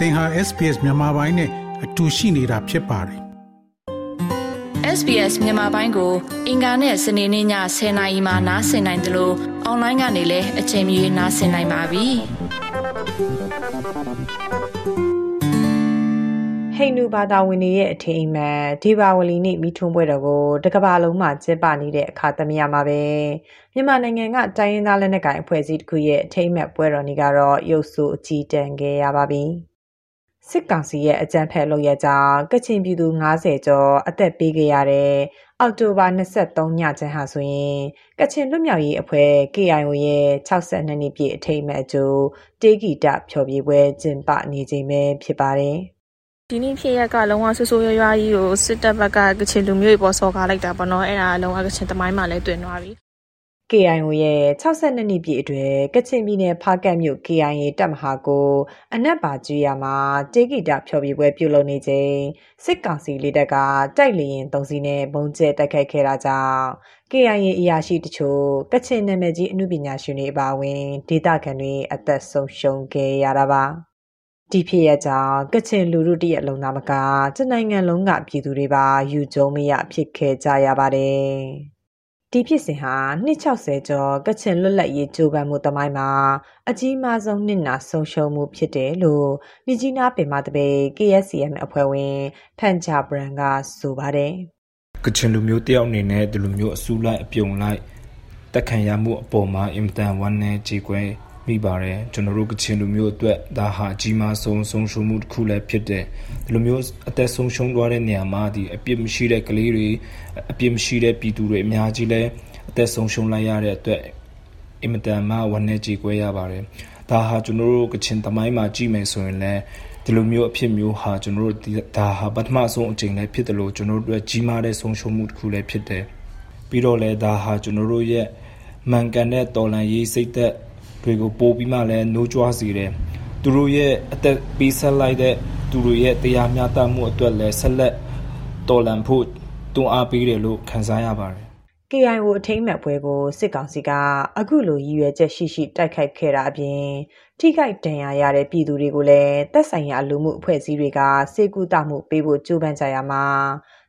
သင်ဟာ SPS မြန်မာပိုင်းနဲ့အတူရှိနေတာဖြစ်ပါတယ် SBS မြန်မာပိုင်းကို အင်ကာနဲ့စနေနေ့ည10:00နာရီမှနားဆင်နိုင်တယ်လို့အွန်လိုင်းကနေလည်းအချိန်မီနားဆင်နိုင်ပါပြီ။ဟိန္ဒူဘာသာဝင်တွေရဲ့အထိမ်းအမှတ်ဒီပါဝလီနေ့မိထွန်းပွဲတော်ကိုတကဘာလုံးမှာကျင်းပနေတဲ့အခါသမယမှာပဲမြန်မာနိုင်ငံကတိုင်းရင်းသားလက်နက်ကိုင်အဖွဲ့အစည်းတစ်ခုရဲ့အထိမ်းအမှတ်ပွဲတော်နေ့ကတော့ရုပ်စုအကြီးတန်းခဲ့ရပါပြီ။ စစ်ကောင်စီရဲ့အကြမ်းဖက်လုပ်ရကြောင်းကချင်ပြည်သူ90ကျော်အသက်ပေးခဲ့ရတဲ့အောက်တိုဘာ23ညချမ်းဟာဆိုရင်ကချင်လွတ်မြောက်ရေးအဖွဲ့ KIO ရဲ့62နှစ်ပြည့်အထိမ်းအမှတ်အကျိုးတေဂီတဖျော်ဖြေပွဲကျင်းပနေချိန်ပဲဖြစ်ပါတယ်ဒီနေ့ဖြစ်ရက်ကလုံးဝဆူဆူရွရွကြီးကိုစစ်တပ်ဘက်ကကချင်လူမျိုးတွေပေါ်စော်ကားလိုက်တာပေါ့နော်အဲ့ဒါလုံးဝကချင်တမိုင်းမှာလည်းတွင်သွားပြီ KIO ရဲ့62နှစ်ပြည့်အတွက်ကချင်ပြည်နယ်ဖားကတ်မြို့ KIA တပ်မဟာကိုအနက်ပါကျွော်မှာတေဂီတာဖျော်ဖြေပွဲပြုလုပ်နေချိန်စစ်ကောင်စီလေတပ်ကတိုက်လေရင်သုံးစီးနဲ့ဘုံကျဲတိုက်ခိုက်ခဲ့တာကြောင့် KIA အရာရှိတချို့ကချင်နာမည်ကြီးအမှုပညာရှင်တွေအပါအဝင်ဒေသခံတွေအသက်ဆုံးရှုံးခဲ့ရတာပါဒီဖြစ်ရကြောင်းကချင်လူလူတရက်လုံးသားမကတနိုင်ငံလုံးကပြည်သူတွေပါယူကြုံမရဖြစ်ခဲ့ကြရပါတယ် ဒီဖြစ်စဉ်ဟာ260ကျော်ကချင်လွတ်လပ်ရေးကြိုးပမ်းမှုတမိုင်းမှာအကြီးမားဆုံးနှစ်နာဆုံးရှုံးမှုဖြစ်တယ်လို့မြကြီးနားပင်မတပေ KSCM အဖွဲ့ဝင်ဖန်ချာဘရန်ကဆိုပါတယ်ကချင်လူမျိုးတယောက်အနေနဲ့ဒီလူမျိုးအစုလိုက်အပြုံလိုက်တက်ခံရမှုအပေါ်မှာအင်တန်ဝမ်းနဲ့ကြေကွဲ မိပါတယ်ကျွန်တော်တို့ကချင်လူမျိုးအတွက်ဒါဟာအကြီးမားဆုံးဆုံးရှုံးမှုတစ်ခုလည်းဖြစ်တယ်ဒီလိုမျိုးအသက်ဆုံးရှုံးသွားတဲ့နေရာမှာဒီအပြစ်မရှိတဲ့ကလေးတွေအပြစ်မရှိတဲ့ပြည်သူတွေအများကြီးလည်းအသက်ဆုံးရှုံးလိုက်ရတဲ့အတွက်အင်မတန်မှဝမ်းနည်းကြေကွဲရပါတယ်ဒါဟာကျွန်တော်တို့ကချင်သမိုင်းမှာကြည့်မယ်ဆိုရင်လည်းဒီလိုမျိုးအဖြစ်မျိုးဟာကျွန်တော်တို့ဒါဟာပထမဆုံးအကြိမ်လည်းဖြစ်တယ်လို့ကျွန်တော်တို့အတွက်ကြီးမားတဲ့ဆုံးရှုံးမှုတစ်ခုလည်းဖြစ်တယ်ပြီးတော့လည်းဒါဟာကျွန်တော်တို့ရဲ့မှန်ကန်တဲ့တော်လှန်ရေးစိတ်သက် တွေကိုပို့ပြီးမှလည်းနှိုးကြွားစေတယ်သူတို့ရဲ့အသက်ပေးဆက်လိုက်တဲ့သူတို့ရဲ့တရားမျှတမှုအတွက်လည်းဆက်လက်တော်လှန်ဖို့တွန်းအားပေးတယ်လို့ခန်းစားရပါတယ် KIO အထိမ့်မဲ့ပွဲကိုစစ်ကောင်စီကအခုလိုရည်ရွယ်ချက်ရှိရှိတိုက်ခိုက်ခဲ့တာအပြင်ထိခိုက်ဒဏ်ရာရတဲ့ပြည်သူတွေကိုလည်းသက်ဆိုင်ရာလူမှုအဖွဲ့အစည်းတွေကစေကူတာမှုပေးဖို့ကြိုးပမ်းကြရမှာ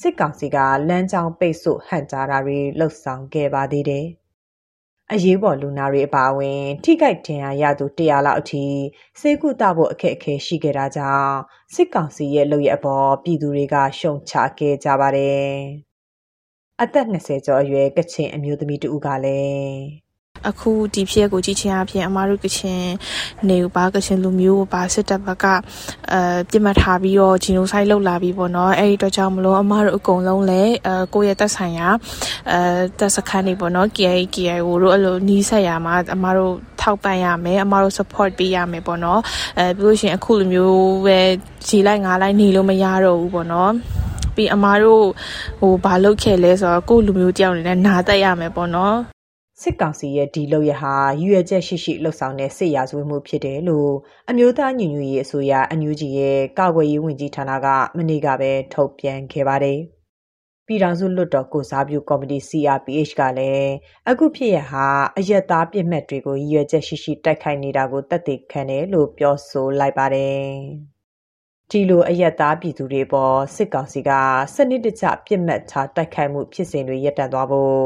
စစ်ကောင်စီကလမ်းကြောင်းပိတ်ဆို့ဟန်ကြားတာတွေလှုပ်ဆောင်ခဲ့ပါသေးတယ်။ အရေးပေါ်လူနာတွေအပါအဝင် ထိခိုက်ဒဏ်ရာရသူ100လောက်အထိစေကုသဖို့ အခက်အခဲရှိခဲ့တာကြောင့် စစ်ကောင်စီရဲ့ လုပ်ရအပေါ် ပြည်သူတွေက ရှုံချခဲ့ကြပါတယ်။အသက်20ကျော်အရွယ် ကချင်အမျိုးသမီးတဦးကလည်း အခုဒီဖြစ်ကိုကြည့်ချင်းအပြင်အမားတို့ကချင်နေပါကချင်လူမျိုးပါစစ်တပ်ဘက်ကအဲပြစ်မှတ်ထားပြီးတော့ဂျီနိုဆိုက်လုပ်လာပြီးပေါ့နော်အဲ့ဒီတော့ကြောင့်မလို့အမားတို့အကုန်လုံးလည်းအဲကိုယ့်ရဲ့တက်ဆိုင်ရာအဲတက်စခန်းနေပေါ့နော် KI KI ကိုတို့အဲ့လိုနီးဆက်ရမှာအမားတို့ထောက်ပံ့ရမယ်အမားတို့ support ပေးရမယ်ပေါ့နော်အဲပြီးလို့ရှိရင်အခုလိုမျိုးပဲဂျီလိုက်ငါလိုက်နေလို့မရတော့ဘူးပေါ့နော်ပြီးအမားတို့ဟိုဘာလုပ်ခဲ့လဲဆိုတော့ကိုယ့်လူမျိုးတယောက်အနေနဲ့နာသက်ရမယ်ပေါ့နော် စစ်ကောင်စီရဲ့ဒီလုပ်ရဟာရွေချက်ရှိရှိလှုပ်ဆောင်တဲ့စစ်ရာဇဝတ်မှုဖြစ်တယ်လို့အမျိုးသားညီညွတ်ရေးအစိုးရအန်ယူဂျီရဲ့ကာကွယ်ရေးဝန်ကြီးဌာနကမနေ့ကပဲထုတ်ပြန်ခဲ့ပါတယ်။ပြည်ထောင်စုလွှတ်တော်ကိုစားပြုကော်မတီ CRPH ကလည်းအခုဖြစ်ရဟာအယက်သားပြစ်မှတ်တွေကိုရွေချက်ရှိရှိတိုက်ခိုက်နေတာကိုတက်တည်ခံတယ်လို့ပြောဆိုလိုက်ပါတယ်။ဒီလိုအယက်သားပြည်သူတွေပေါ်စစ်ကောင်စီကစနစ်တကျပြစ်မှတ်ထားတိုက်ခိုက်မှုဖြစ်စဉ်တွေရပ်တန့်သွားဖို့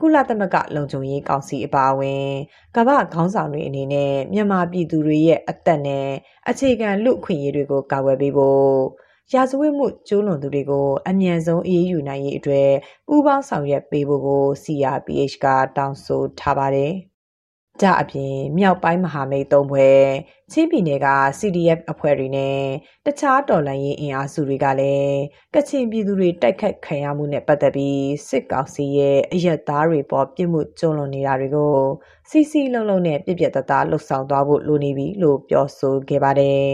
ကုလသမဂ္ဂလုံခြုံရေးကောင်စီအပါအဝင်ကမ္ဘာခေါင်းဆောင်တွေအနေနဲ့မြန်မာပြည်သူတွေရဲ့အသက်နဲ့အခြေခံလူအခွင့်အရေးတွေကိုကာကွယ်ပေးဖို့ရာဇဝတ်မှုကျူးလွန်သူတွေကိုအမြန်ဆုံးအေးအေးယူနိုင်ရေးအတွက်ပူးပေါင်းဆောင်ရွက်ပေးဖို့ကို CRPH ကတောင်းဆိုထားပါတယ်။ ဒါအပြင်မြောက်ပိုင်းမဟာမိတ်သုံးဖွဲ့ချင်းပြည်နယ်က CDF အဖွဲ့တွေနဲ့တခြားတော်လှန်ရေးအင်အားစုတွေကလည်းကချင်ပြည်သူတွေတိုက်ခတ်ခံရမှုနဲ့ပတ်သက်ပြီးစစ်ကောင်စီရဲ့အရက်သားတွေပေါ်ပြစ်မှုကျူးလွန်နေတာတွေကိုစီစီလုံးလုံးနဲ့ပြစ်ပြတ်သားသားလှုပ်ဆောင်သွားဖို့လိုနေပြီလို့ပြောဆိုခဲ့ပါတယ်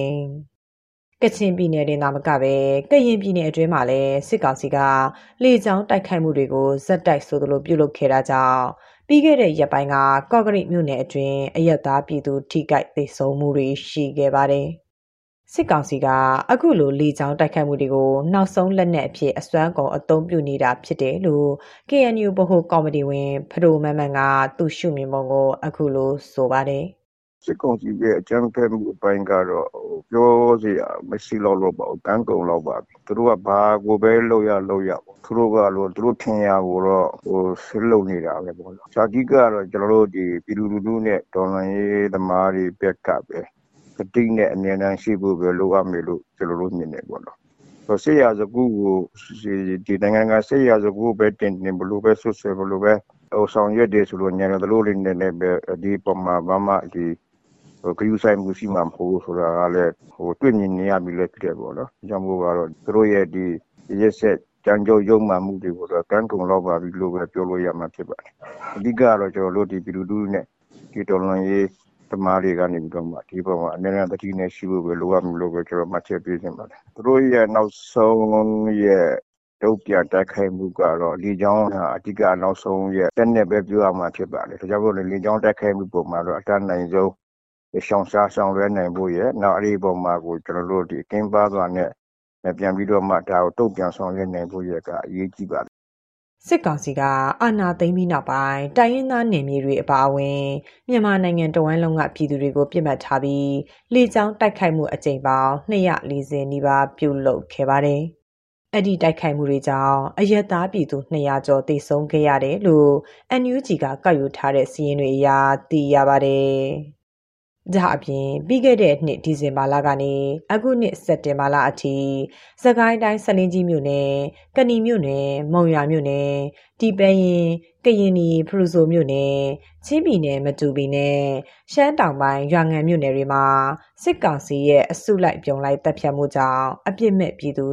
။ကချင်ပြည်နယ်တွင်သာမကပဲကရင်ပြည်နယ်အတွင်းမှာလည်းစစ်ကောင်စီကလေကြောင်းတိုက်ခိုက်မှုတွေကိုဇက်တိုက်ဆိုသလိုပြုလုပ်ခဲ့တာကြောင့် ပြီးခဲ့တဲ့ရက်ပိုင်းကကော့ကရိတ်မြို့နယ်အတွင်းအရက်သားပြည်သူထိခိုက်သေဆုံးမှုတွေရှိခဲ့ပါတယ်။စစ်ကောင်စီကအခုလိုလေကြောင်းတိုက်ခိုက်မှုတွေကိုနောက်ဆုံးလက်နက်အဖြစ်အစွမ်းကုန်အသုံးပြုနေတာဖြစ်တယ်လို့ KNU ဗဟိုကော်မတီဝင်ဖဒိုမန်မန်ကသူ့ရှုမြင်ပုံကိုအခုလိုဆိုပါတယ် စစ်ကောင်စီရဲ့အကြမ်းဖက်မှုအပိုင်းကတော့ပြောစရာမရှိတော့လို့ပါဘူးကန်းကုံတော့ပါပြီသူတို့ကဘာကိုပဲလုပ်ရလုပ်ရပေါ့သူတို့ကလို့သူတို့ထင်ရကိုတော့ဟိုဆစ်လုံနေတာပဲပေါ့။ဇာတိကတော့ကျွန်တော်တို့ဒီပြည်သူလူထုနဲ့ဒေါ်လာရေးသမားတွေဘက်ကပဲအတိတ်နဲ့အမြဲတမ်းရှိဖို့ပဲလိုအပ်မယ်လို့ကျွန်တော်တို့မြင်နေပေါ့နော်။ဆိုဆေးရစကူကိုဒီနိုင်ငံကဆေးရစကူပဲတင်တင်ဘလို့ပဲဆွဆွဘလို့ပဲဟိုဆောင်ရွက်တယ်ဆိုလို့ညံတယ်လို့လေးနဲ့ပဲဒီပုံမှာဘာမှဒီ ဟိုကယူဆိုင်မှုရှိမှမဟုတ်ဆိုတာကလည်းဟိုတွေ့မြင်နေရပြီလေဖြစ်တယ်ပေါ့နော်။ကြောင့်မို့ကတော့သူတို့ရဲ့ဒီရက်ဆက်ကြံကြုတ်ယုံမှမှုတွေကိုတော့ကန်းကုံလောက်ပါပြီလို့ပဲပြောလို့ရမှာဖြစ်ပါတယ်။အဓိကကတော့ကျွန်တော်တို့ဒီပြည်သူလူထုနဲ့ဒီတော်လွန်ရေးသမားတွေကနေပြီးတော့မှဒီပေါ်မှာအနေနဲ့တတိနဲ့ရှိဖို့ပဲလိုအပ်မလို့ပဲကျွန်တော်မှတ်ချက်ပေးနေပါတယ်။သူတို့ရဲ့နောက်ဆုံးရဲ့တုတ်ပြန်တိုက်ခိုက်မှုကတော့လေကြောင်းဟာအဓိကနောက်ဆုံးရဲ့တက်နဲ့ပဲပြောရမှာဖြစ်ပါတယ်။ဒါကြောင့်မို့လေကြောင်းတိုက်ခိုက်မှုပုံမှာတော့အတန်းနိုင်ဆုံး ရှောင်ရှားဆောင်ရွက်နိုင်ဖို့ရဲ့နောက်အဲ့ဒီပုံမှာကိုကျွန်တော်တို့ဒီကင်းပါသွားတဲ့ပြန်ပြီးတော့မှဒါကိုတုတ်ပြန်ဆောင်ရွက်နိုင်ဖို့ရကအရေးကြီးပါတယ်စစ်ကောင်စီကအာဏာသိမ်းပြီးနောက်ပိုင်းတိုင်းရင်းသားနယ်မြေတွေအပါအဝင်မြန်မာနိုင်ငံတဝန်းလုံးကပြည်သူတွေကိုပြစ်မှတ်ထားပြီးလေကြောင်းတိုက်ခိုက်မှုအကြိမ်ပေါင်း240နီးပါးပြုလုပ်ခဲ့ပါတယ်။အဲ့ဒီတိုက်ခိုက်မှုတွေကြောင့်အရက်သားပြည်သူ200ကျော်သေဆုံးခဲ့ရတယ်လို့ NUG ကကောက်ယူထားတဲ့စီးရင်တွေအရသိရပါတယ်။ ဒါအပြင်ပြီးခဲ့တဲ့နှစ်ဒီဇင်ဘာလကနေအခုနှစ်စက်တင်ဘာလအထိစကိုင်းတိုင်းစလင်းကြီးမြို့နယ်ကဏီမြို့နယ်မုံရွာမြို့နယ်တီပဲရင်ကရင်နီဖရူဆိုမြို့နယ်ချင်းပြည်နယ်မတူပီနယ်ရှမ်းတောင်ပိုင်းရွာငံမြို့နယ်တွေမှာစစ်ကောင်စီရဲ့အစုလိုက်ပြုံလိုက်တပ်ဖြတ်မှုကြောင့်အပြစ်မဲ့ပြည်သူ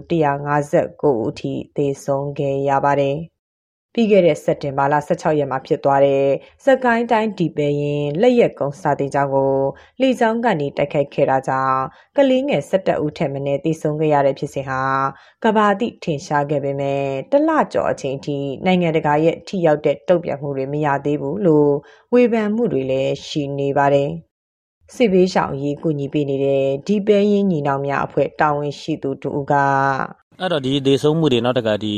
159ဦးအထိသေဆုံးခဲ့ရပါတယ်။ ပြီးခဲ့တဲ့စက်တင်ဘာလ16ရက်မှာဖြစ်သွားတဲ့စကိုင်းတိုင်းဒီပဲရင်လက်ရက်ကုန်းစာတင်ကျောင်းကိုလေကြောင်းကနေတိုက်ခိုက်ခဲ့တာကြောင့်ကလေးငယ်17ဦးထက်မနည်းသေဆုံးခဲ့ရတဲ့ဖြစ်စဉ်ဟာကဘာတိထင်ရှားခဲ့ပေမဲ့တလကျော်အချိန်ထိနိုင်ငံတကာရဲ့ထိရောက်တဲ့တုံ့ပြန်မှုတွေမရသေးဘူးလို့ဝေဖန်မှုတွေလည်းရှိနေပါတယ်စစ်ဘေးရှောင်အရေးကူညီပေးနေတဲ့ဒီပဲရင်ညီနောင်များအဖွဲ့တာဝန်ရှိသူတူက အဲ့တော့ဒီဒေဆုံးမှုတွေနောက်တကဒီ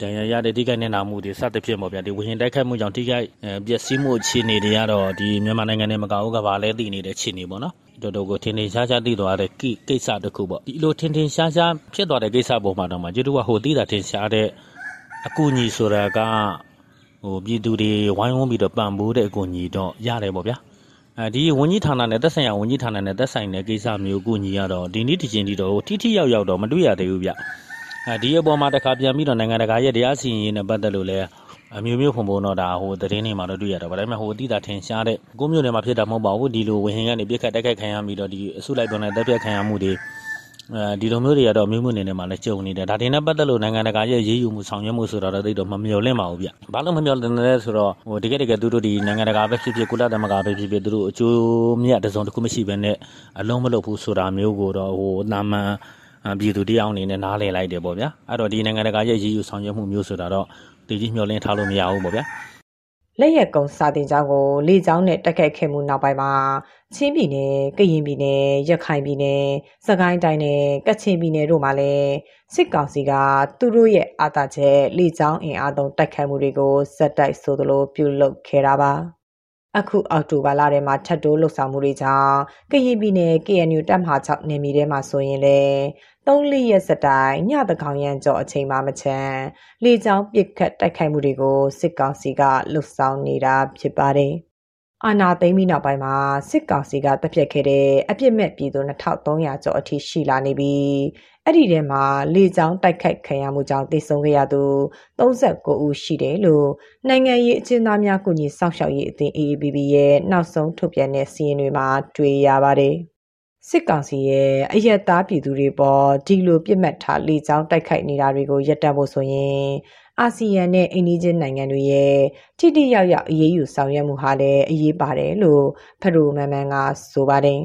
ဒဏ်ရာရတဲ့ထိခိုက်နေတာမှုတွေစသဖြင့်ပေါ့ဗျာဒီဝရင်တိုက်ခိုက်မှုကြောင့်ထိခိုက်ပျက်စီးမှုအခြေအနေတွေကတော့ဒီမြန်မာနိုင်ငံနဲ့မကဘူးကဘာလဲတည်နေတဲ့အခြေအနေပေါ့နော်တော်တော်ကိုထင်ထင်ရှားရှားသိသွားတဲ့ကိစ္စတစ်ခုပေါ့ဒီလိုထင်ထင်ရှားရှားဖြစ်သွားတဲ့ကိစ္စပေါ်မှာတော့မှကျေတူကဟိုသိတာထင်ရှားတဲ့အကူအညီဆိုတာကဟိုပြည်သူတွေဝိုင်းဝန်းပြီးတော့ပံ့ပိုးတဲ့အကူအညီတော့ရတယ်ပေါ့ဗျာအဲဒီဝန်ကြီးဌာနနဲ့သက်ဆိုင်ရာဝန်ကြီးဌာနနဲ့သက်ဆိုင်တဲ့ကိစ္စမျိုးကိုညီရတော့ဒီနေ့ဒီချင်းဒီတော့ထိထိရောက်ရောက်တော့မတွေ့ရသေးဘူးဗျ ဒီအပေါ်မှာတခါပြန်ပြီးတော့နိုင်ငံတကာရဲ့တရားစီရင်ရေးနဲ့ပတ်သက်လို့လည်းအမျိုးမျိုးဖုံဖုံတော့ဒါဟိုသတင်းတွေမှာတော့တွေ့ရတော့ဗါဒါပေမဲ့ဟိုအတိတာထင်ရှားတဲ့ကိုမျိုးတွေမှာဖြစ်တာမဟုတ်ပါဘူးဒီလိုဝင်းဟင်ကနေပြစ်ခတ်တိုက်ခိုက်ခံရပြီးတော့ဒီအစုလိုက်တွန်းလိုက်တက်ပြတ်ခံရမှုတွေအဲဒီလိုမျိုးတွေကတော့မျိုးမျိုးနေနေမှာလည်းကြုံနေတယ်ဒါတင်နဲ့ပတ်သက်လို့နိုင်ငံတကာရဲ့ရေးယူမှုဆောင်ရွက်မှုဆိုတာတော့သိတော့မမျှော်လင့်ပါဘူးဗျဘာလို့မမျှော်လင့်လဲဆိုတော့ဟိုတကယ်တကယ်သူတို့ဒီနိုင်ငံတကာပဲဖြစ်ဖြစ်ကုလသမဂ္ဂပဲဖြစ်ဖြစ်သူတို့အကျိုးမြတ်တစုံတစ်ခုမရှိဘဲနဲ့အလုံးမလုပ်ဘူးဆိုတာမျိုးကိုတော့ဟိုနာမန် ပြည်သူတရားအနေနဲ့နားလည်လိုက်တယ်ပေါ့ဗျာအဲ့တော့ဒီနိုင်ငံတကာရဲ့ရည်ယူဆောင်ရွက်မှုမျိုးဆိုတာတော့တည်ကြီးမျှော်လင့်ထားလို့မရဘူးပေါ့ဗျာလက်ရက်ကုံစာတင်ကျောင်းကိုလေကျောင်းနဲ့တက်ခတ်ခဲ့မှုနောက်ပိုင်းမှာချင်းပြည်နယ်၊ကရင်ပြည်နယ်၊ရခိုင်ပြည်နယ်၊စကိုင်းတိုင်းနဲ့ကချင်ပြည်နယ်တို့မှာလည်းစစ်ကောင်စီကသူတို့ရဲ့အာသာချက်လေကျောင်းအင်အားသုံးတိုက်ခိုက်မှုတွေကိုစက်တိုက်ဆိုသလိုပြုလုပ်ခဲ့တာပါ။ အခုအောက်တိုဘာလထဲမှာထပ်တိုးလှုပ်ဆောင်မှုတွေကြောင့်ကရင်ပြည်နယ် KNU တပ်မဟာ6နယ်မြေထဲမှာဆိုရင်လေ၃လရက်စတိုင်ညတကောင်ရန်ကြော်အချိန်မှမချမ်းလေကြောင်းပစ်ခတ်တိုက်ခိုက်မှုတွေကိုစစ်ကောင်စီကလှုပ်ဆောင်နေတာဖြစ်ပါတယ်။ အာဏာသိမ်းပြီးနောက်ပိုင်းမှာစစ်ကောင်စီကတပ်ဖြတ်ခဲ့တဲ့အပြစ်မဲ့ပြည်သူ2300ကျော်အထိရှိလာနေပြီးအဲ့ဒီထဲမှာလေကြောင်းတိုက်ခိုက်ခံရမှုကြောင့်သေဆုံးခဲ့ရသူ39ဦးရှိတယ်လို့နိုင်ငံရေးအကျဉ်းသားများကုညီစောင့်ရှောက်ရေးအသင်း AABB ရဲ့နောက်ဆုံးထုတ်ပြန်တဲ့စီးရင်တွေမှာတွေ့ရပါတယ်။စစ်ကောင်စီရဲ့အယက်သားပြည်သူတွေပေါ်ဒီလိုပြစ်မှတ်ထားလေကြောင်းတိုက်ခိုက်နေတာတွေကိုရပ်တန့်ဖို့ဆိုရင် အာဆီယံနဲ့အိန္ဒိချင်းနိုင်ငံတွေရဲ့ထိတိယောက်ယောက်အရေးယူဆောင်ရွက်မှုဟာလည်းအရေးပါတယ်လို့ဖရိုမန်မန်ကဆိုပါတယ်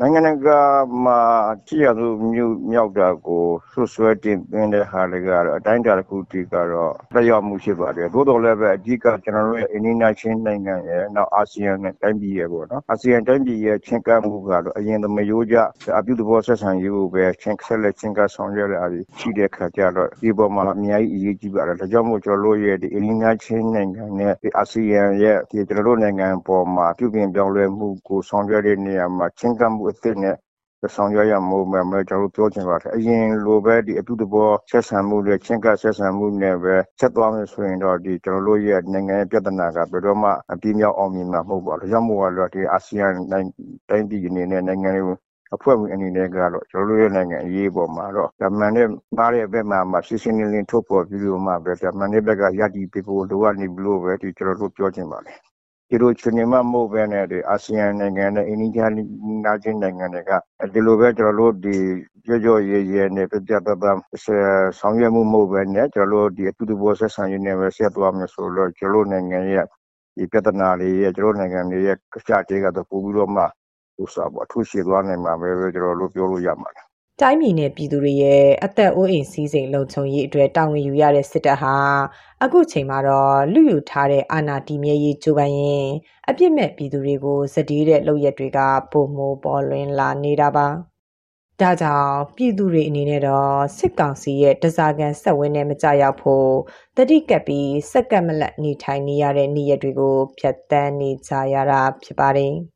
နိုင်ငံတကာမှာကြည့်ရသူမြို့မြောက်တာကိုဆွဆွဲတင်သွင်းတဲ့ဟာတွေကတော့အတိုင်းအတာတစ်ခုတည်းကတော့တရားမှုရှိပါတယ်သို့တော်လည်းပဲအဓိကကျွန်တော်တို့ရဲ့အင်ဒီနာချင်းနိုင်ငံရဲ့နောက်အာဆီယံနဲ့တိုင်းပြည်ရဲ့ပေါ့နော်အာဆီယံတိုင်းပြည်ရဲ့ချင်းကပ်မှုကတော့အရင်သမယိုးကြအပြုသဘောဆက်ဆံရေးကိုပဲချင်းဆက်လက်ချင်းကပ်ဆောင်ရွက်ရတာရှိတဲ့ခါကျတော့ဒီပေါ်မှာအများကြီးအရေးကြီးပါတယ်ဒါကြောင့်မို့ကျွန်တော်တို့ရဲ့ဒီအင်ဒီနာချင်းနိုင်ငံနဲ့ဒီအာဆီယံရဲ့ဒီကျွန်တော်တို့နိုင်ငံပေါ်မှာပြုပြင်ပြောင်းလဲမှုကိုဆောင်ရွက်တဲ့နေရာမှာချင်းကပ်မှုအသစ်နဲ့ဆောင်ရွက်ရမှုမှမကျွန်တော်တို့ပြောချင်ပါတယ်အရင်လိုပဲဒီအပြုသဘောဆက်ဆံမှုတွေချင်းကဆက်ဆံမှုနဲ့ပဲဆက်သွားမယ်ဆိုရင်တော့ဒီကျွန်တော်တို့ရဲ့နိုင်ငံရဲ့ပြဿနာကဘယ်တော့မှအပြည့်မြောက်အောင်မြင်မှာမဟုတ်ပါဘူး။ဒါကြောင့်မို့လို့ဒီအာဆီယံတိုင်းပြည်အနေနဲ့နိုင်ငံတွေအဖွဲ့ဝင်အနေနဲ့ကတော့ကျွန်တော်တို့ရဲ့နိုင်ငံအရေးပေါ်မှာတော့ဗမာနဲ့မားတဲ့ဘက်မှာမှရှင်းရှင်းလင်းလင်းထုတ်ပေါ်ပြီးတော့မှပဲဗမာနဲ့ဘက်ကရည်တည်ပေးဖို့လိုအပ်နေပြီလို့ပဲဒီကျွန်တော်တို့ပြောချင်ပါတယ် ဒီလိုချင်နေမှမဟုတ်ပဲနဲ့ဒီအာဆီယံနိုင်ငံနဲ့အိန္ဒိယနာချင်းနိုင်ငံတွေကဒီလိုပဲကျွန်တော်တို့ဒီကြောကြောရဲရဲနဲ့ပြပြပပဆောင်ရွက်မှုမဟုတ်ပဲနဲ့ကျွန်တော်တို့ဒီအတူတူပေါ်ဆက်ဆံရေးနဲ့ပဲဆက်သွားမယ်ဆိုတော့ကျွန်တော်နိုင်ငံရဲ့ဒီပြဿနာတွေရဲ့ကျွန်တော်နိုင်ငံတွေရဲ့ကြတဲ့ကတော့ပို့ပြီးတော့မှဟိုစားပေါ့အထူးရှည်သွားနိုင်မှာပဲကျွန်တော်တို့ပြောလို့ရမှာ တိုင်းပြည်နဲ့ပြည်သူတွေရဲ့အသက်အိုးအိမ်စီးစိမ်လုံခြုံရေးအတွက်တာဝန်ယူရတဲ့စစ်တပ်ဟာအခုချိန်မှာတော့လူယူထားတဲ့အာဏာတည်မြဲရေးကြိုးပမ်းရင်အပြစ်မဲ့ပြည်သူတွေကိုစတီးတဲ့လုပ်ရက်တွေကပုံမိုးပေါ်လွင်လာနေတာပါ။ဒါကြောင့်ပြည်သူတွေအနေနဲ့တော့စစ်ကောင်စီရဲ့တစားကန်ဆက်ဝင်းနဲ့မကြရောက်ဖို့တတိကပ်ပြီးစက်ကပ်မလက်နေထိုင်နေရတဲ့နေရက်တွေကိုဖျက်ဆီးနေကြရတာဖြစ်ပါတယ်။